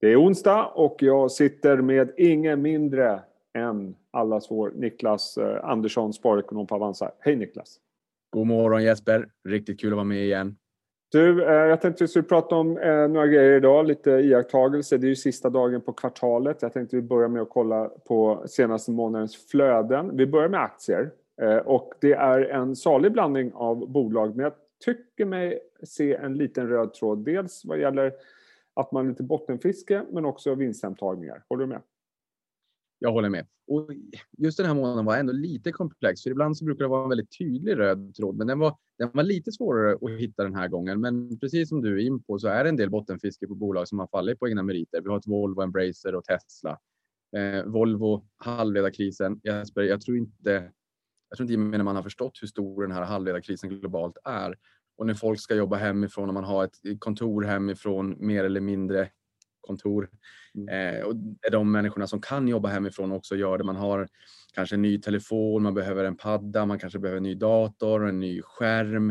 Det är onsdag och jag sitter med ingen mindre än allas vår Niklas eh, Andersson, sparekonom på Avanza. Hej Niklas! God morgon Jesper! Riktigt kul att vara med igen. Du, eh, jag tänkte vi skulle prata om eh, några grejer idag, lite iakttagelser. Det är ju sista dagen på kvartalet. Jag tänkte vi börjar med att kolla på senaste månadens flöden. Vi börjar med aktier och det är en salig blandning av bolag men jag tycker mig se en liten röd tråd. Dels vad gäller att man är lite bottenfiske men också vinsthemtagningar. Håller du med? Jag håller med. Och just den här månaden var ändå lite komplex, för ibland så brukar det vara en väldigt tydlig röd tråd, men den var, den var lite svårare att hitta den här gången. Men precis som du är in på så är det en del bottenfiske på bolag som har fallit på egna meriter. Vi har ett Volvo, Embracer och Tesla. Eh, Volvo, halvledarkrisen. Jesper, jag tror inte jag tror inte gemene man har förstått hur stor den här halvledarkrisen globalt är. Och när folk ska jobba hemifrån och man har ett kontor hemifrån mer eller mindre kontor. Mm. Eh, och är de människorna som kan jobba hemifrån också gör det. Man har kanske en ny telefon, man behöver en padda, man kanske behöver en ny dator, en ny skärm.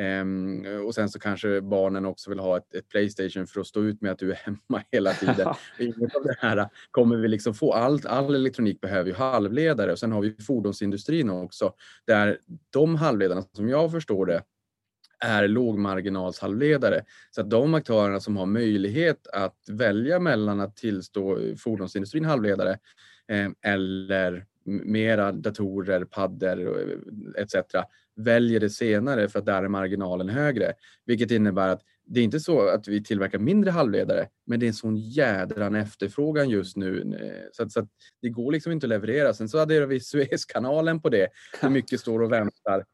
Eh, och sen så kanske barnen också vill ha ett, ett, Playstation för att stå ut med att du är hemma hela tiden. Inget av det här kommer vi liksom få. All, all elektronik behöver ju halvledare och sen har vi fordonsindustrin också där de halvledarna som jag förstår det är lågmarginalshalvledare. Så att de aktörerna som har möjlighet att välja mellan att tillstå fordonsindustrin halvledare eh, eller mera datorer, paddor etc. väljer det senare för att där är marginalen högre. Vilket innebär att det är inte så att vi tillverkar mindre halvledare, men det är en sån jädran efterfrågan just nu. Eh, så, att, så att det går liksom inte att leverera. Sen så adderar vi Suezkanalen på det, hur mycket står och väntar.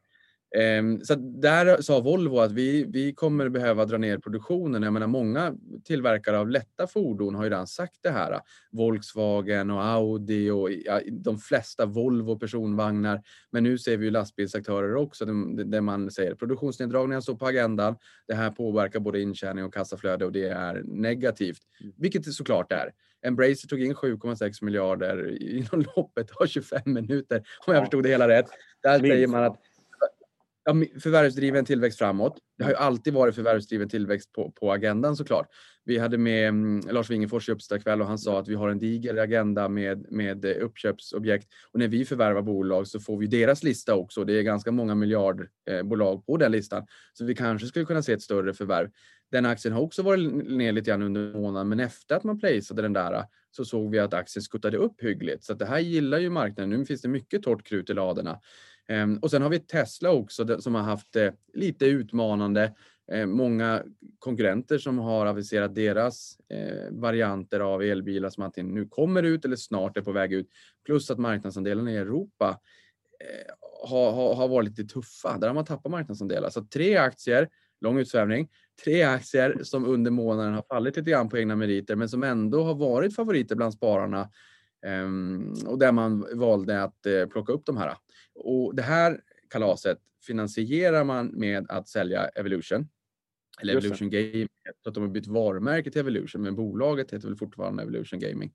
Ehm, så där sa Volvo att vi, vi kommer behöva dra ner produktionen. Jag menar, många tillverkare av lätta fordon har ju redan sagt det här. Volkswagen och Audi och ja, de flesta Volvo personvagnar. Men nu ser vi ju lastbilsaktörer också där man säger produktionsneddragningar står på agendan. Det här påverkar både intjäning och kassaflöde och det är negativt, mm. vilket det såklart är. Embracer tog in 7,6 miljarder inom loppet av 25 minuter om jag förstod det hela rätt. Där säger man att förvärvsdriven tillväxt framåt. Det har ju alltid varit förvärvsdriven tillväxt på, på agendan såklart. Vi hade med mm, Lars Wingefors i Uppsala kväll och han sa att vi har en diger agenda med, med uppköpsobjekt och när vi förvärvar bolag så får vi deras lista också. Det är ganska många miljardbolag eh, på den listan så vi kanske skulle kunna se ett större förvärv. Den aktien har också varit ner lite grann under månaden men efter att man placeade den där så såg vi att aktien skuttade upp hyggligt så det här gillar ju marknaden. Nu finns det mycket torrt krut i ladorna. Ehm, och sen har vi Tesla också som har haft det lite utmanande. Ehm, många konkurrenter som har aviserat deras eh, varianter av elbilar som antingen nu kommer ut eller snart är på väg ut. Plus att marknadsandelen i Europa eh, har, har, varit lite tuffa. Där har man tappat marknadsandelar. Så tre aktier, lång utsvävning, tre aktier som under månaden har fallit lite grann på egna meriter men som ändå har varit favoriter bland spararna. Ehm, och där man valde att eh, plocka upp de här. Och det här kalaset finansierar man med att sälja Evolution. Eller Evolution Gaming. Så att de har bytt varumärke till Evolution, men bolaget heter väl fortfarande Evolution Gaming.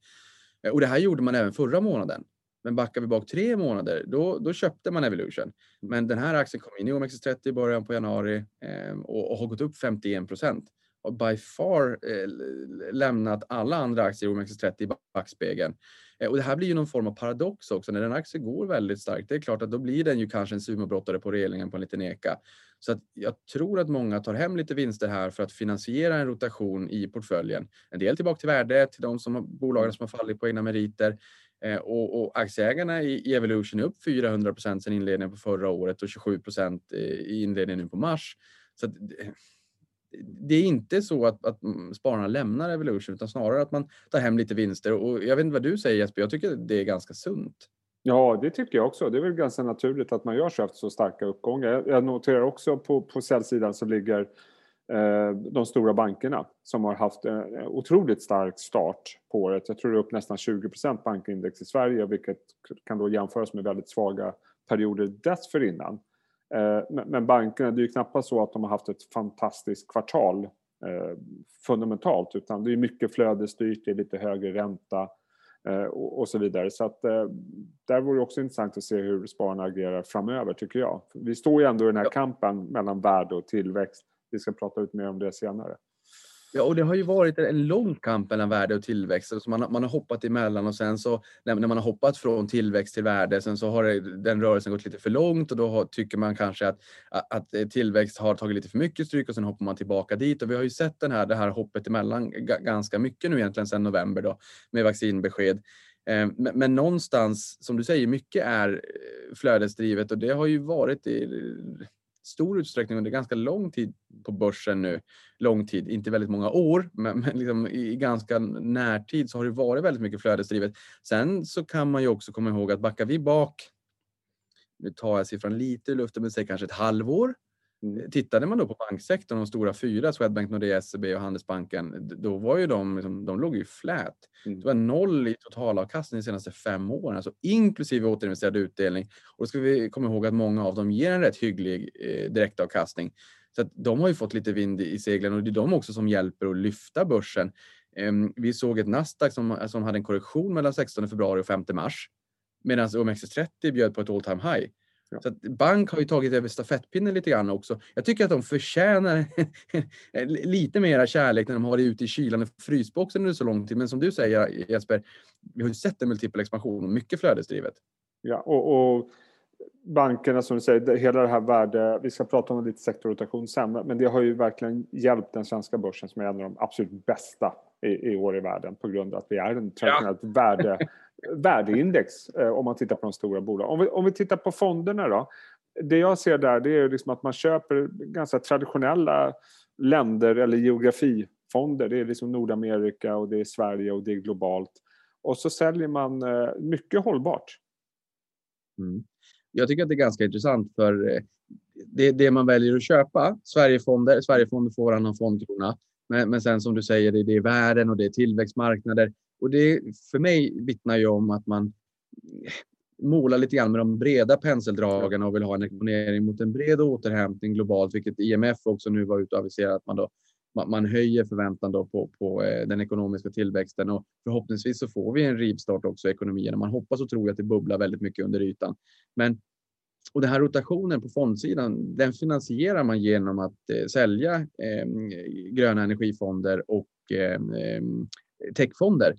Och det här gjorde man även förra månaden. Men backar vi bak tre månader, då, då köpte man Evolution. Men den här aktien kom in i OMXS30 i början på januari eh, och, och, har gått upp 51 procent. Och by far eh, lämnat alla andra aktier i OMXS30 i backspegeln. Eh, och det här blir ju någon form av paradox också. När en aktie går väldigt starkt, det är klart att då blir den ju kanske en sumobrottare på relingen på en liten eka. Så att jag tror att många tar hem lite vinster här för att finansiera en rotation i portföljen. En del tillbaka till värde, till de som har, bolagen som har fallit på egna meriter. Eh, och, och, aktieägarna i, i Evolution är upp 400 procent sedan inledningen på förra året och 27 procent i inledningen nu på mars. Så att, det är inte så att, att spararna lämnar Evolution utan snarare att man tar hem lite vinster. Och jag vet inte vad du säger Jesper, jag tycker det är ganska sunt. Ja, det tycker jag också. Det är väl ganska naturligt att man gör så efter så starka uppgångar. Jag noterar också på, på säljsidan så ligger eh, de stora bankerna som har haft en otroligt stark start på året. Jag tror det är upp nästan 20% bankindex i Sverige vilket kan då jämföras med väldigt svaga perioder dessförinnan. Eh, men bankerna, det är ju knappast så att de har haft ett fantastiskt kvartal eh, fundamentalt utan det är mycket flödesstyrt, det är lite högre ränta eh, och så vidare. Så att där vore det också intressant att se hur spararna agerar framöver tycker jag. Vi står ju ändå i den här kampen mellan värde och tillväxt. Vi ska prata ut mer om det senare. Ja, och det har ju varit en lång kamp mellan värde och tillväxt. Alltså man, man har hoppat emellan och sen så när, man har hoppat från tillväxt till värde, sen så har det, den rörelsen gått lite för långt och då har, tycker man kanske att, att eh, tillväxt har tagit lite för mycket stryk och sen hoppar man tillbaka dit. Och vi har ju sett den här, det här hoppet emellan ganska mycket nu egentligen sedan november då med vaccinbesked. Eh, men, men någonstans, som du säger, mycket är eh, flödesdrivet och det har ju varit i stor utsträckning under ganska lång tid på börsen nu. Lång tid, inte väldigt många år, men, men liksom i ganska närtid så har det varit väldigt mycket flödesdrivet. Sen så kan man ju också komma ihåg att backar vi bak, nu tar jag siffran lite i luften, men säg kanske ett halvår, Mm. Tittade man då på banksektorn, de stora fyra, Swedbank, Nordea, SEB och Handelsbanken, då var ju de, liksom, de låg ju flät. Mm. Det var noll i totalavkastning de senaste fem åren, alltså inklusive återinvesterad utdelning. Och då ska vi komma ihåg att många av dem ger en rätt hygglig eh, direktavkastning. Så att de har ju fått lite vind i seglen och det är de också som hjälper att lyfta börsen. Eh, vi såg ett Nasdaq som, som hade en korrektion mellan 16 februari och 5 mars medan OMXS30 bjöd på ett all time high. Så bank har ju tagit över stafettpinnen lite grann också. Jag tycker att de förtjänar lite mera kärlek när de har varit ute i kylan och frysboxen under så lång tid. Men som du säger Jesper, vi har ju sett en multipel expansion och mycket flödesdrivet. Ja, och, och bankerna som du säger, hela det här värde, vi ska prata om lite sektorrotation sen, men det har ju verkligen hjälpt den svenska börsen som är en av de absolut bästa i, i år i världen på grund av att vi är en traditionellt ja. värde värdeindex eh, om man tittar på de stora bolagen. Om vi, om vi tittar på fonderna då. Det jag ser där det är liksom att man köper ganska traditionella länder eller geografifonder. Det är liksom Nordamerika och det är Sverige och det är globalt. Och så säljer man eh, mycket hållbart. Mm. Jag tycker att det är ganska intressant för eh, det, det man väljer att köpa. Sverigefonder, Sverigefonder får varannan fondkrona. Men, men sen som du säger, det, det är världen och det är tillväxtmarknader. Och det för mig vittnar ju om att man målar lite grann med de breda penseldragen och vill ha en exponering mot en bred återhämtning globalt, vilket IMF också nu var ute och aviserade att man då man höjer förväntan då på, på eh, den ekonomiska tillväxten och förhoppningsvis så får vi en rivstart också i ekonomin. Man hoppas och tror att det bubblar väldigt mycket under ytan. Men och den här rotationen på fondsidan, den finansierar man genom att eh, sälja eh, gröna energifonder och eh, eh techfonder.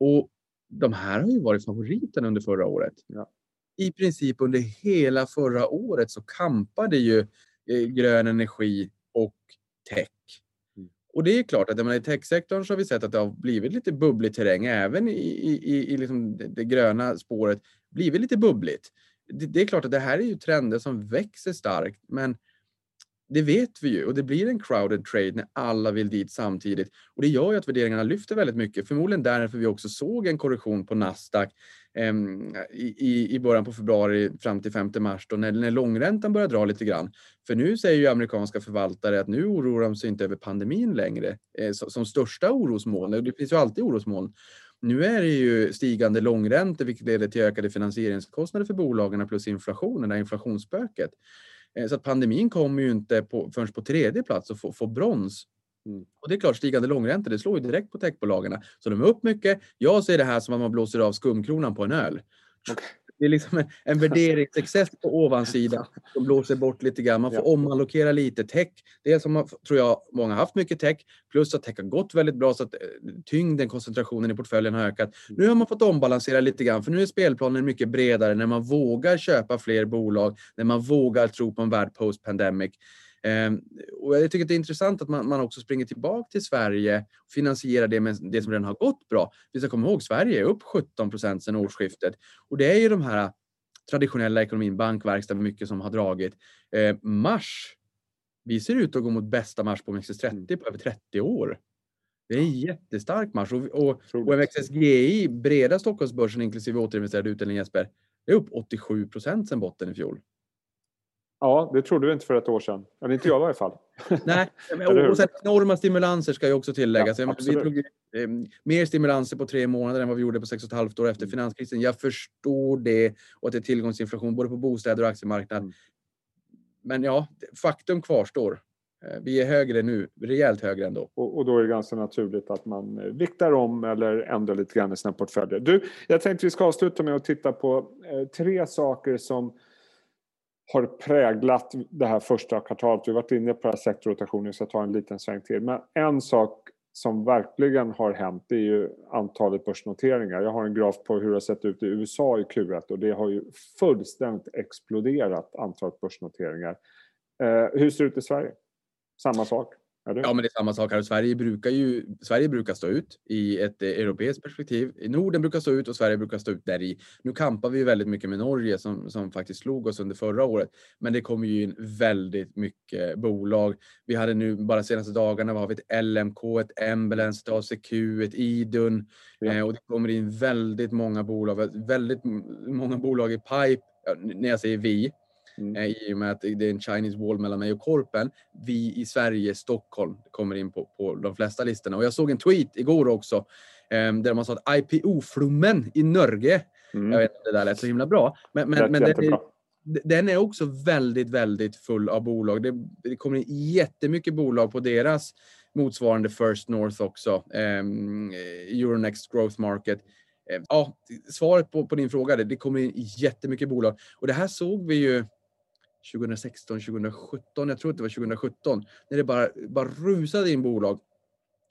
Och de här har ju varit favoriten under förra året. Ja. I princip under hela förra året så kampade ju eh, grön energi och tech. Mm. Och det är klart att menar, i techsektorn så har vi sett att det har blivit lite bubblig terräng även i, i, i liksom det gröna spåret. Blivit lite bubbligt. Det, det, är klart att det här är ju trender som växer starkt men det vet vi ju och det blir en crowded trade när alla vill dit samtidigt. Och det gör ju att värderingarna lyfter väldigt mycket. Förmodligen därför vi också såg en korrektion på Nasdaq eh, i, i början på februari fram till 5 mars då när, när långräntan börjar dra lite grann. För nu säger ju amerikanska förvaltare att nu oroar de sig inte över pandemin längre eh, som, som största orosmoln. Det finns ju alltid orosmoln. Nu är det ju stigande långräntor vilket leder till ökade finansieringskostnader för bolagen plus inflationen, det här inflationsspöket. Eh, så att pandemin kommer ju inte på, förrän på tredje plats och får, får brons. Mm. Och det är klart, stigande långräntor, det slår ju direkt på techbolagen. Så de är upp mycket. Jag ser det här som att man blåser av skumkronan på en öl. Okay. Det är liksom en, en värderingsexcess på ovansidan som blåser bort lite grann. Man får ja. omallokera lite. Tech, det är som tror jag många har haft mycket tech, plus att tech har gått väldigt bra så att eh, tyngden, koncentrationen i portföljen har ökat. Nu har man fått ombalansera lite grann för nu är spelplanen mycket bredare när man vågar köpa fler bolag, när man vågar tro på en värld post pandemic. Ehm, och jag tycker att det är intressant att man, man också springer tillbaka till Sverige och finansierar det med det som redan har gått bra. Vi ska komma ihåg, Sverige är upp 17 procent sedan årsskiftet och det är ju de här traditionella ekonomin, bankverkstad, mycket som har dragit. Eh, mars, vi ser ut att gå mot bästa mars på OMXS30 på över 30 år. Det är en jättestark mars och, och, och OMXSGI, breda Stockholmsbörsen inklusive återinvesterad utdelning Jesper, det är upp 87 procent sedan botten i fjol. Ja, det trodde du inte för ett år sedan. Eller inte jag i varje fall. Nej, och sen enorma stimulanser ska ju också tilläggas. Ja, vi tog eh, mer stimulanser på tre månader än vad vi gjorde på sex och ett halvt år efter mm. finanskrisen. Jag förstår det och att det är tillgångsinflation både på bostäder och aktiemarknaden. Mm. Men ja, faktum kvarstår. Eh, vi är högre nu, rejält högre ändå. Och, och då är det ganska naturligt att man eh, viktar om eller ändrar lite grann i sina portföljer. Du, jag tänkte vi ska avsluta med att titta på eh, tre saker som har präglat det här första kvartalet. Vi har varit inne på det här sektorrotationen så jag tar en liten sväng till. Men en sak som verkligen har hänt det är ju antalet börsnoteringar. Jag har en graf på hur det har sett ut i USA i Q1 och det har ju fullständigt exploderat antalet börsnoteringar. Eh, hur ser det ut i Sverige? Samma sak? Ja, men det är samma sak här. Sverige brukar ju Sverige brukar stå ut i ett eh, europeiskt perspektiv. Norden brukar stå ut och Sverige brukar stå ut där i. Nu kampar vi väldigt mycket med Norge som, som faktiskt slog oss under förra året. Men det kommer ju in väldigt mycket bolag. Vi hade nu bara senaste dagarna har vi ett LMK, ett Embelence, ett ACQ, ett Idun ja. eh, och det kommer in väldigt många bolag. Väldigt många bolag i pipe. När jag säger vi Mm. Eh, I och med att det är en Chinese wall mellan mig och Korpen. Vi i Sverige, Stockholm, kommer in på, på de flesta listorna. Och jag såg en tweet igår också eh, där man sa att IPO-flummen i Norge, mm. jag vet inte, det där lät så himla bra, men, men, men den, är, den är också väldigt, väldigt full av bolag. Det, det kommer in jättemycket bolag på deras motsvarande First North också, eh, Euronext Growth Market. Eh, ja, svaret på, på din fråga, det, det kommer in jättemycket bolag. Och det här såg vi ju 2016, 2017, jag tror att det var 2017, när det bara, bara rusade in bolag.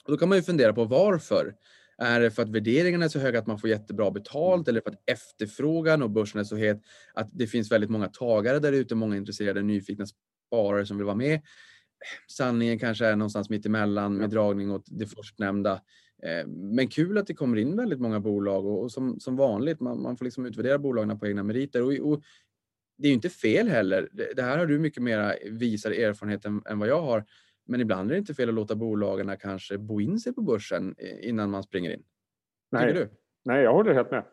Och då kan man ju fundera på varför. Är det för att värderingarna är så höga att man får jättebra betalt eller för att efterfrågan och börsen är så het att det finns väldigt många tagare där ute, många intresserade nyfikna sparare som vill vara med. Sanningen kanske är någonstans mitt emellan med dragning åt det förstnämnda. Eh, men kul att det kommer in väldigt många bolag och, som, som vanligt, man, man får liksom utvärdera bolagen på egna meriter. Och, och det är ju inte fel heller. Det här har du mycket mer visad erfarenhet än, än, vad jag har. Men ibland är det inte fel att låta bolagen kanske bo in sig på börsen eh, innan man springer in. Nej, du? Nej jag håller helt med.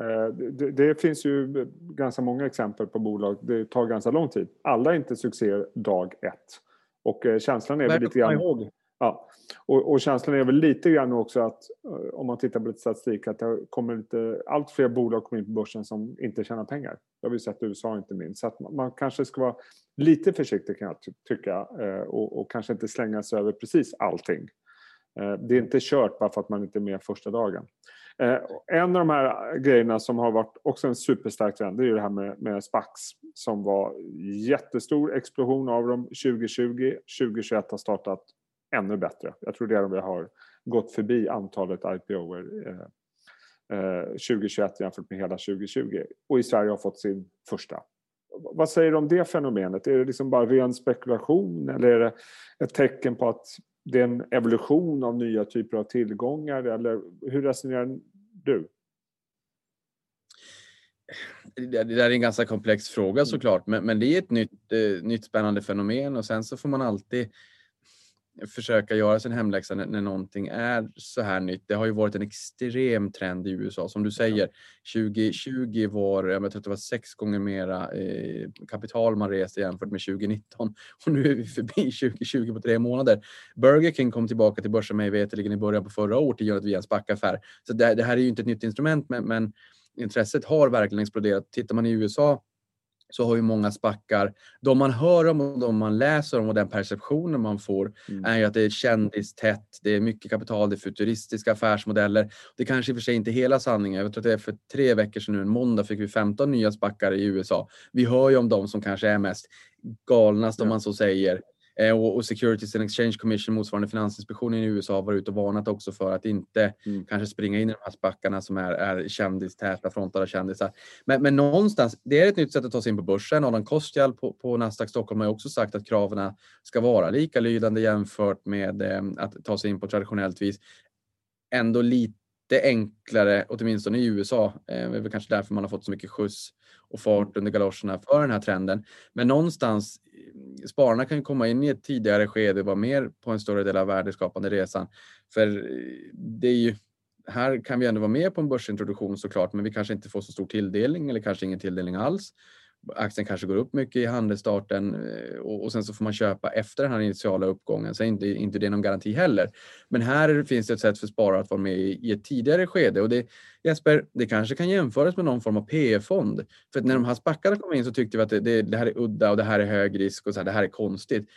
Eh, det, det, finns ju ganska många exempel på bolag. Det tar ganska lång tid. Alla är inte succé dag ett. Och eh, känslan är väl lite grann... Ihåg. Ja. Och, och, känslan är väl lite grann också att eh, om man tittar på lite statistik att det kommer lite, allt fler bolag kommer in på börsen som inte tjänar pengar. Det har vi sett i USA inte minst. Så att man, man kanske ska vara lite försiktig kan jag tycka eh, och, och, kanske inte slänga sig över precis allting. Eh, det är inte kört bara för att man inte är med första dagen. En av de här grejerna som har varit också en superstark trend det är ju det här med, med SPAX som var jättestor explosion av dem 2020. 2021 har startat ännu bättre. Jag tror det är om vi har gått förbi antalet IPOer eh, eh, 2021 jämfört med hela 2020. Och i Sverige har fått sin första. Vad säger du om det fenomenet? Är det liksom bara ren spekulation eller är det ett tecken på att det är en evolution av nya typer av tillgångar? Eller hur resonerar du? Det där är en ganska komplex fråga såklart, men, men det är ett nytt, eh, nytt spännande fenomen och sen så får man alltid försöka göra sin hemläxa när, när någonting är så här nytt. Det har ju varit en extrem trend i USA. Som du säger, 2020 var, jag tror det var sex gånger mera eh, kapital man reste jämfört med 2019 och nu är vi förbi 2020 på tre månader. Burger King kom tillbaka till börsen mig veterligen i början på förra årtiondet via en SPAC-affär. Så det, det, här är ju inte ett nytt instrument, men, men intresset har verkligen exploderat. Tittar man i USA så har ju många spackar, de man hör om och de man läser om och den perceptionen man får mm. är ju att det är kändistätt, det är mycket kapital, det är futuristiska affärsmodeller. Det kanske i och för sig inte är hela sanningen. Jag tror att det är för tre veckor sedan nu, en måndag, fick vi 15 nya spackar i USA. Vi hör ju om de som kanske är mest galnast om man så säger. Eh, och, Securities and Exchange Commission, motsvarande Finansinspektionen i USA, har varit ute och varnat också för att inte mm. kanske springa in i de här spackarna som är, är kändistäta, frontade kändisar. Men, men någonstans, det är ett nytt sätt att ta sig in på börsen. Adam Kostial på, på Nasdaq Stockholm har också sagt att kraven ska vara likalydande jämfört med eh, att ta sig in på traditionellt vis. Ändå lite enklare, åtminstone i USA. Eh, det är väl kanske därför man har fått så mycket skjuts och fart under galoscherna för den här trenden. Men någonstans spararna kan komma in i ett tidigare skede och vara mer på en större del av värdeskapande resan. För eh, det är ju, här kan vi ändå vara med på en börsintroduktion såklart, men vi kanske inte får så stor tilldelning eller kanske ingen tilldelning alls aktien kanske går upp mycket i handelsstarten eh, och, och sen så får man köpa efter den här initiala uppgången. Så är inte, inte det någon garanti heller. Men här finns det ett sätt för sparare att vara med i, i ett tidigare skede och det Jesper, det kanske kan jämföras med någon form av PE-fond. För när de här spackarna kom in så tyckte vi att det, det, det, här är udda och det här är hög risk och så här, det här är konstigt.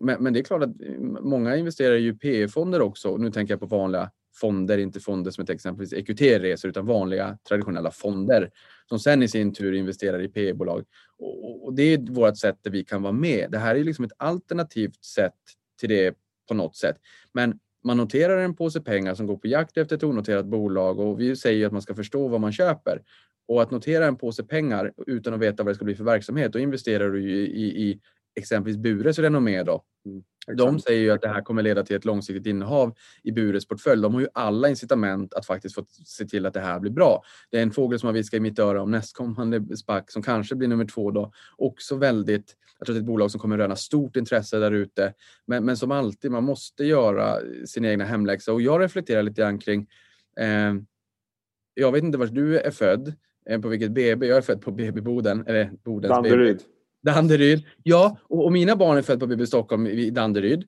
Men, men det är klart att mm, många investerar i PE-fonder också. Nu tänker jag på vanliga fonder, inte fonder som ett exempelvis EQT-resor utan vanliga traditionella fonder som sen i sin tur investerar i PE-bolag. Och, och, det är vårt sätt där vi kan vara med. Det här är liksom ett alternativt sätt till det på något sätt. Men man noterar en påse pengar som går på jakt efter ett onoterat bolag och vi säger att man ska förstå vad man köper. Och att notera en påse pengar utan att veta vad det ska bli för verksamhet, då investerar du i, i, i exempelvis Bures renommé. Då. De säger ju att det här kommer leda till ett långsiktigt innehav i Bures portfölj. De har ju alla incitament att faktiskt få se till att det här blir bra. Det är en fågel som har viskat i mitt öra om nästkommande SPAC som kanske blir nummer två då. Också väldigt, jag tror det är ett bolag som kommer röna stort intresse där ute. Men, men som alltid, man måste göra sin egna hemläxa och jag reflekterar lite grann kring eh, jag vet inte var du är född, eh, på vilket BB. Jag är född på BB Boden, eller Bodens Danderyd. BB. Danderyd. Ja, och, och, mina barn är födda på BB Stockholm i Danderyd.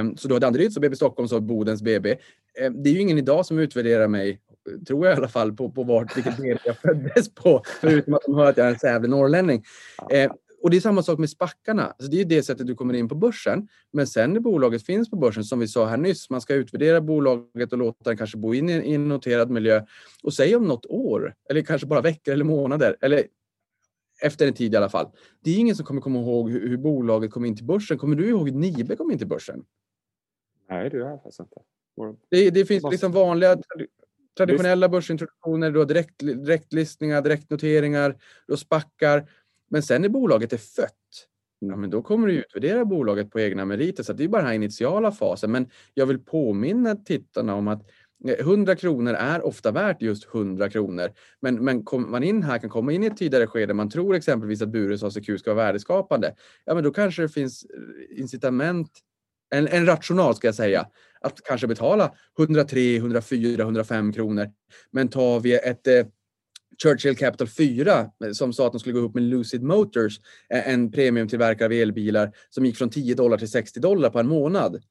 Um, så du har Danderyd, så BB Stockholm, så Bodens BB. Um, ehm, det är ju ingen idag som utvärderar mig, tror jag i alla fall, på, på vart, vilket BB jag föddes på. Förutom att de hör att jag är en sävlig norrlänning. Um, och det är samma sak med spackarna. Alltså det är det sättet du kommer in på börsen. Men sen när bolaget finns på börsen, som vi sa här nyss, man ska utvärdera bolaget och låta den kanske bo in i en noterad miljö. Och säg om något år, eller kanske bara veckor eller månader, eller efter en tid i alla fall. Det är ingen som kommer komma ihåg hur, hur bolaget kom in till börsen. Kommer du ihåg hur Nibe kom in till börsen? Nej, det gör jag faktiskt inte. Det, det finns liksom vanliga traditionella börsintroduktioner, du har direkt, direktlistningar, direktnoteringar, du har spackar. Men sen när bolaget är fött, ja, men då kommer du utvärdera bolaget på egna meriter. Så det är bara den här initiala fasen. Men jag vill påminna tittarna om att 100 kronor är ofta värt just 100 kronor. Men, men kommer man in här, kan komma in i ett tidigare skede, man tror exempelvis att Bures ACQ ska vara värdeskapande, ja men då kanske det finns eh, incitament, en, en rational ska jag säga, att kanske betala 103, 104, 105 kronor. Men tar vi ett eh, Churchill Capital 4 eh, som sa att de skulle gå ihop med Lucid Motors, eh, en premiumtillverkare av elbilar som gick från 10 dollar till 60 dollar på en månad.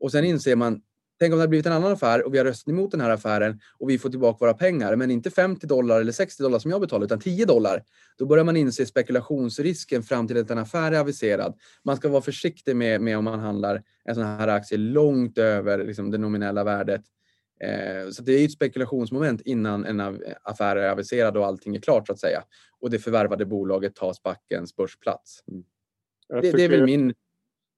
Och sen inser man Tänk om det hade blivit en annan affär och vi har röstat emot den här affären och vi får tillbaka våra pengar, men inte 50 dollar eller 60 dollar som jag betalar, utan 10 dollar. Då börjar man inse spekulationsrisken fram till att en affär är aviserad. Man ska vara försiktig med, med om man handlar en sån här aktie långt över liksom, det nominella värdet. Eh, så det är ett spekulationsmoment innan en affär är aviserad och allting är klart så att säga. Och det förvärvade bolaget tar spackens börsplats. Mm. Det, det, är väl min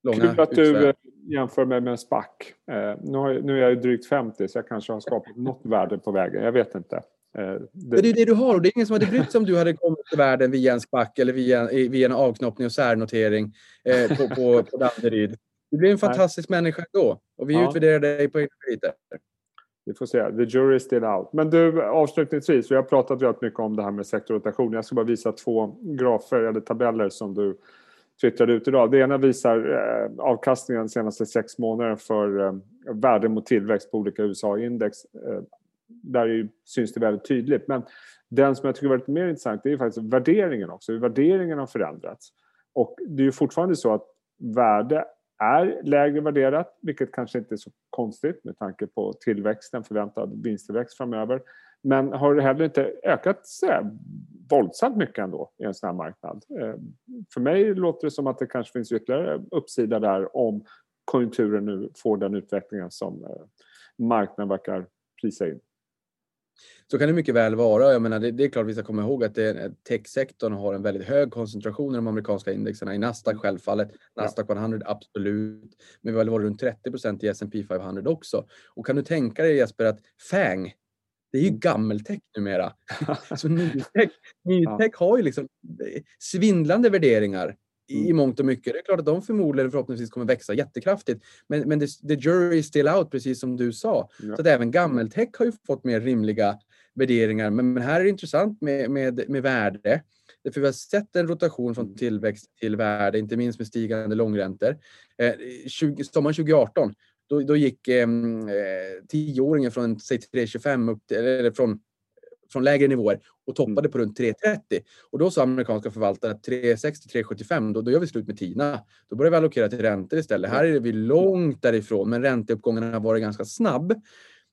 långa Kul att du jämför mig med en SPAC. Eh, nu, har, nu är jag drygt 50 så jag kanske har skapat något värde på vägen. Jag vet inte. Eh, det... det är det du har och det är ingen som hade brytt sig om du hade kommit till världen via en SPAC eller via, via en avknoppning och särnotering eh, på, på, på Danderyd. Du blir en fantastisk Nej. människa då och vi ja. utvärderar dig på egna meriter. Vi får se. The jury is still out. Men du, avslutningsvis, vi har pratat rätt mycket om det här med sektorrotation. Jag ska bara visa två grafer eller tabeller som du twittrade ut idag. Det ena visar eh, avkastningen de senaste sex månaderna för eh, värde mot tillväxt på olika USA-index. Eh, där syns det väldigt tydligt. Men den som jag tycker är väldigt mer intressant är faktiskt värderingen också. Hur värderingen har förändrats. Och det är ju fortfarande så att värde är lägre värderat, vilket kanske inte är så konstigt med tanke på tillväxten, förväntad vinsttillväxt framöver. Men har det heller inte ökat så våldsamt mycket ändå i en sån här marknad. Eh, för mig låter det som att det kanske finns ytterligare uppsida där om konjunkturen nu får den utvecklingen som eh, marknaden verkar prisa in. Så kan det mycket väl vara. Jag menar, det, det är klart vi ska komma ihåg att techsektorn har en väldigt hög koncentration i de amerikanska indexerna. I Nasdaq mm. självfallet, Nasdaq 100 absolut. Men vi har varit runt 30 procent i S&P 500 också. Och kan du tänka dig Jesper att FANG, det är ju mm. gammeltech numera. så nytech, nytech har ju liksom eh, svindlande värderingar i mm. mångt och mycket. Det är klart att de förmodligen förhoppningsvis kommer växa jättekraftigt. Men, men the, the jury is still out, precis som du sa. Ja. Så att även gammeltech har ju fått mer rimliga värderingar. Men, men här är det intressant med, med, med värde. Därför vi har sett en rotation från mm. tillväxt till värde, inte minst med stigande långräntor. Eh, 20, sommaren 2018 då, då gick ehm, eh, tioåringen från säg 3,25 upp till, eller från, från lägre nivåer och toppade mm. på runt 3,30. Och då sa amerikanska förvaltare att 3,60 3,75 då, då gör vi slut med TINA. Då börjar vi allokera till räntor istället. Här är vi långt därifrån, men ränteuppgången har varit ganska snabb.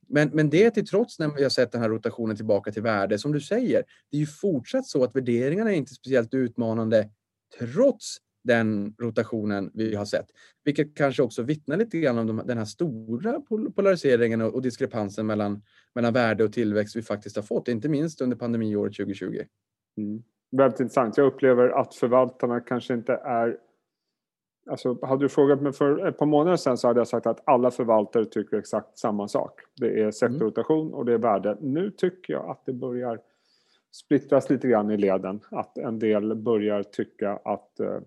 Men, men det till trots när vi har sett den här rotationen tillbaka till värde, som du säger, det är ju fortsatt så att värderingarna är inte speciellt utmanande trots den rotationen vi har sett. Vilket kanske också vittnar lite grann om den här stora polariseringen och diskrepansen mellan, mellan värde och tillväxt vi faktiskt har fått, inte minst under pandemiåret 2020. Mm. Väldigt intressant. Jag upplever att förvaltarna kanske inte är Alltså, hade du frågat mig för ett par månader sedan så hade jag sagt att alla förvaltare tycker exakt samma sak. Det är sektorrotation och det är värde. Nu tycker jag att det börjar splittras lite grann i leden. Att en del börjar tycka att eh,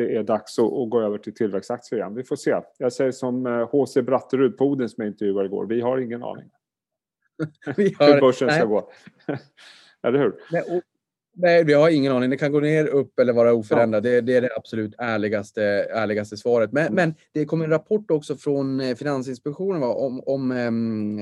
det är dags att, att, gå över till tillväxtaktier igen. Vi får se. Jag säger som H.C. Eh, Bratterud på Odin som jag intervjuade igår. Vi har ingen aning. Vi har, hur börsen ska gå. Eller hur? Nej, och, nej, vi har ingen aning. Det kan gå ner, upp eller vara oförändrat. Ja. Det, det, är det absolut ärligaste, ärligaste svaret. Men, men det kom en rapport också från eh, Finansinspektionen va, om, om um,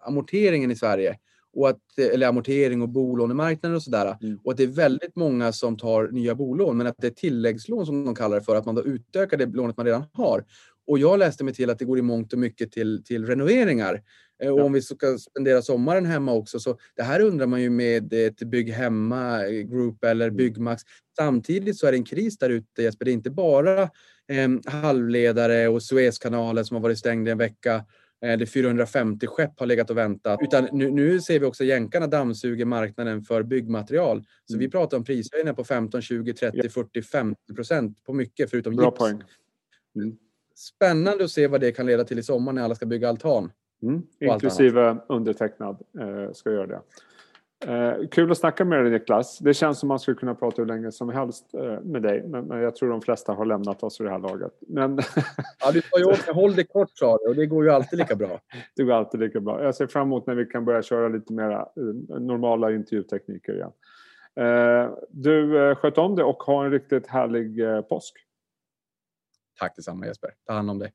amorteringen i Sverige och att, eller amortering och bolånemarknaden och sådär. Mm. Och att det är väldigt många som tar nya bolån, men att det är tilläggslån som de kallar det för, att man då utökar det lånet man redan har. Och jag läste mig till att det går i mångt och mycket till, till renoveringar. Eh, och om vi ska spendera sommaren hemma också, så det här undrar man ju med ett Bygg Hemma Group eller mm. Byggmax. Samtidigt så är det en kris där ute Jesper. Det är inte bara eh, halvledare och Suezkanalen som har varit stängd i en vecka Eh, det 450 skepp har legat och väntat. Utan nu, nu ser vi också jänkarna dammsuger marknaden för byggmaterial. Så mm. vi pratar om prishöjningar på 15, 20, 30, ja. 40, 50 procent på mycket förutom Bra gips. Poäng. Mm. Spännande att se vad det kan leda till i sommar när alla ska bygga altan. Mm. Inklusive undertecknad eh, ska göra det. Eh, kul att snacka med dig Niklas. Det känns som man skulle kunna prata hur länge som helst eh, med dig. Men, men, jag tror de flesta har lämnat oss i det här laget. Men... ja, du sa ju också håll det kort sa du och det går ju alltid lika bra. det går alltid lika bra. Jag ser fram emot när vi kan börja köra lite mer eh, normala intervjutekniker igen. Eh, du, eh, sköt om det och ha en riktigt härlig eh, påsk. Tack detsamma Jesper. Ta hand om dig.